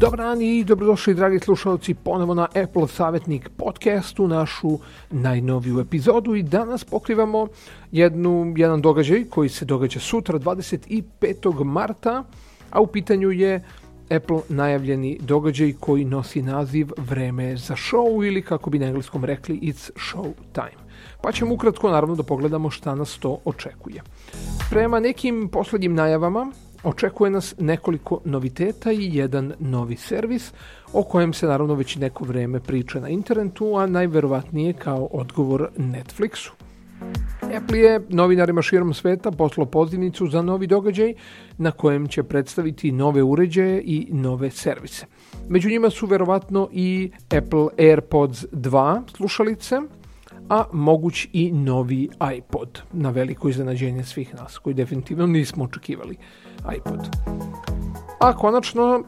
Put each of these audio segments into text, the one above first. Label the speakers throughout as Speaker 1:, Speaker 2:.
Speaker 1: Dobar dan i dobrodošli dragi slušalci ponovo na Apple Savetnik podcastu, našu najnoviju epizodu i danas pokrivamo jednu, jedan događaj koji se događa sutra 25. marta, a u pitanju je Apple najavljeni događaj koji nosi naziv Vreme za show ili kako bi na engleskom rekli It's show time. Pa ćemo ukratko naravno da pogledamo šta nas to očekuje. Prema nekim poslednjim najavama, očekuje nas nekoliko noviteta i jedan novi servis o kojem se naravno već neko vreme priča na internetu, a najverovatnije kao odgovor Netflixu. Apple je novinarima širom sveta poslao pozivnicu za novi događaj na kojem će predstaviti nove uređaje i nove servise. Među njima su verovatno i Apple AirPods 2 slušalice – a moguć i novi iPod, na veliko iznenađenje svih nas, koji definitivno nismo očekivali iPod. A konačno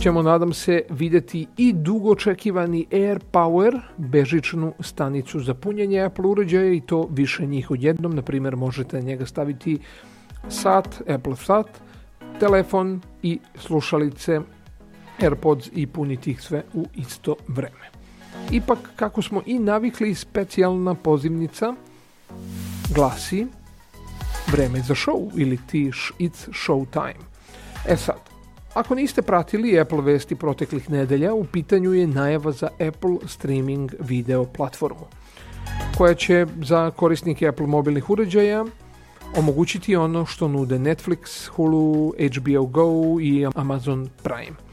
Speaker 1: ćemo, nadam se, videti i dugo očekivani AirPower, bežičnu stanicu za punjenje Apple uređaja i to više njih odjednom. Na primjer, možete na njega staviti sat, Apple sat, telefon i slušalice AirPods i puniti ih sve u isto vreme. Ipak, kako smo i navikli, specijalna pozivnica glasi vreme za show ili ti it's show time. E sad, ako niste pratili Apple vesti proteklih nedelja, u pitanju je najava za Apple streaming video platformu, koja će za korisnike Apple mobilnih uređaja omogućiti ono što nude Netflix, Hulu, HBO Go i Amazon Prime.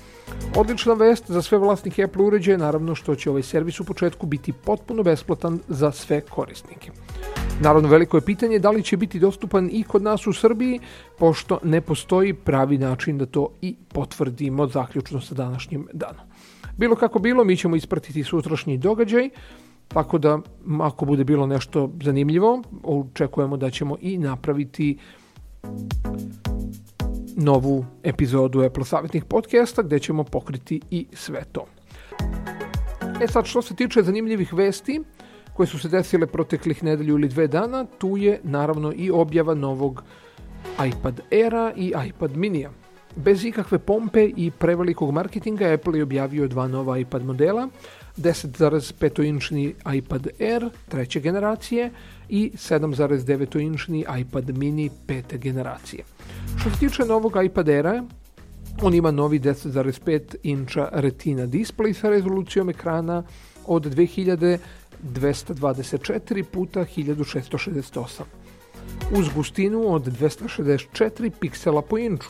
Speaker 1: Odlična vest za sve vlasnike Apple uređaja je naravno što će ovaj servis u početku biti potpuno besplatan za sve korisnike. Naravno, veliko je pitanje da li će biti dostupan i kod nas u Srbiji, pošto ne postoji pravi način da to i potvrdimo zaključno sa današnjim danom. Bilo kako bilo, mi ćemo ispratiti sutrašnji događaj, tako da ako bude bilo nešto zanimljivo, očekujemo da ćemo i napraviti novu epizodu Apple savjetnih podcasta gde ćemo pokriti i sve to. E sad što se tiče zanimljivih vesti koje su se desile proteklih nedelju ili dve dana, tu je naravno i objava novog iPad Era i iPad Minija. Bez ikakve pompe i prevelikog marketinga Apple je objavio dva nova iPad modela – 10,5-inčni iPad Air treće generacije i 7,9-inčni iPad mini pete generacije. Što se tiče novog iPad Air-a, on ima novi 10,5 inča retina display sa rezolucijom ekrana od 2224 puta 1668 uz gustinu od 264 piksela po inču.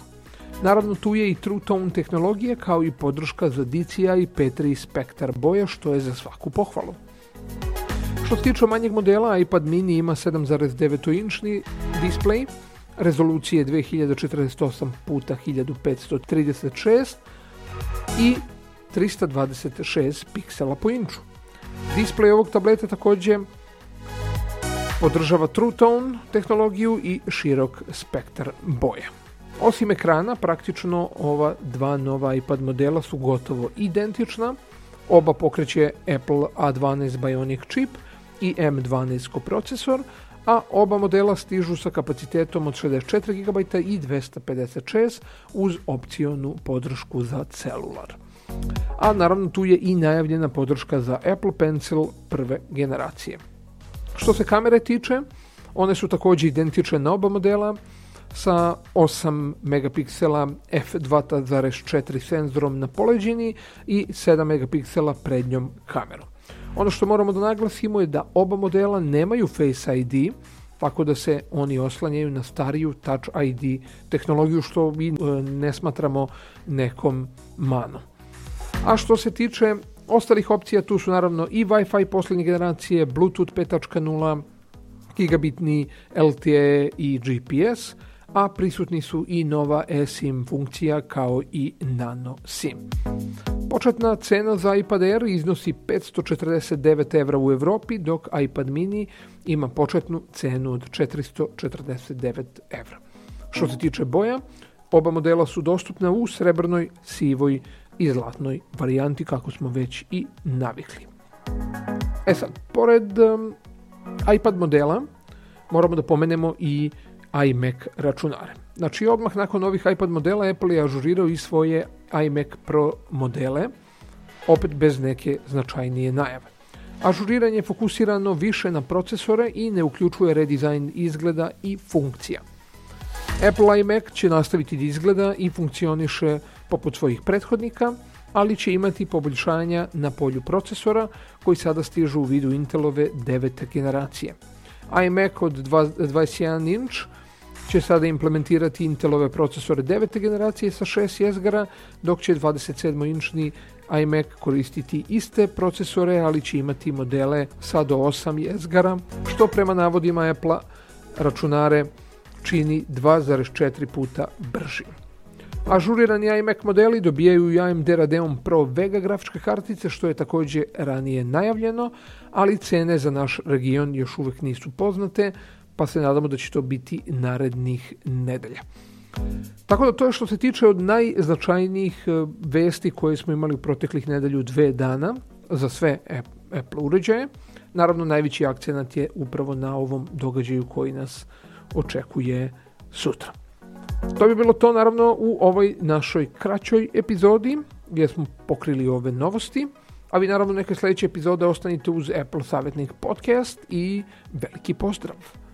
Speaker 1: Naravno, tu je i True Tone tehnologija kao i podrška za DCI i P3 Spectre boja, što je za svaku pohvalu. Što se tiče manjeg modela, iPad mini ima 7,9-inčni display, rezolucije 2048 x 1536 i 326 piksela po inču. Display ovog tableta također podržava True Tone tehnologiju i širok spektar boja. Osim ekrana, praktično ova dva nova iPad modela su gotovo identična. Oba pokreće Apple A12 Bionic čip i M12 koprocesor, a oba modela stižu sa kapacitetom od 64 GB i 256 uz opcionu podršku za celular. A naravno tu je i najavljena podrška za Apple Pencil prve generacije. Što se kamere tiče, one su takođe identične na oba modela, sa 8 megapiksela f2.4 senzorom na poleđini i 7 megapiksela prednjom kamerom. Ono što moramo da naglasimo je da oba modela nemaju Face ID, tako da se oni oslanjaju na stariju Touch ID tehnologiju što mi e, ne smatramo nekom manom. A što se tiče ostalih opcija, tu su naravno i Wi-Fi poslednje generacije, Bluetooth 5.0, gigabitni LTE i GPS, a prisutni su i nova eSIM funkcija kao i nano SIM. Početna cena za iPad Air iznosi 549 evra u Evropi, dok iPad mini ima početnu cenu od 449 evra. Što se tiče boja, oba modela su dostupna u srebrnoj, sivoj i zlatnoj varijanti kako smo već i navikli. E sad, pored um, iPad modela, moramo da pomenemo i uh, iMac računare. Znači, odmah nakon ovih iPad modela Apple je ažurirao i svoje iMac Pro modele, opet bez neke značajnije najave. Ažuriranje je fokusirano više na procesore i ne uključuje redizajn izgleda i funkcija. Apple iMac će nastaviti da izgleda i funkcioniše poput svojih prethodnika, ali će imati poboljšanja na polju procesora koji sada stižu u vidu Intelove 9. generacije. iMac od 21 inč će sada implementirati Intelove procesore 9. generacije sa 6 jezgara, dok će 27-inčni iMac koristiti iste procesore, ali će imati modele sa do 8 jezgara, što prema navodima apple računare čini 2,4 puta bržim. Ažurirani iMac modeli dobijaju i AMD Radeon Pro Vega grafičke kartice, što je takođe ranije najavljeno, ali cene za naš region još uvek nisu poznate, pa se nadamo da će to biti narednih nedelja. Tako da to je što se tiče od najznačajnijih e, vesti koje smo imali u proteklih nedelju dve dana za sve Apple uređaje. Naravno, najveći akcenat je upravo na ovom događaju koji nas očekuje sutra. To bi bilo to naravno u ovoj našoj kraćoj epizodi gdje smo pokrili ove novosti. A vi naravno neke sljedeće epizode ostanite uz Apple Savjetnik podcast i veliki pozdrav!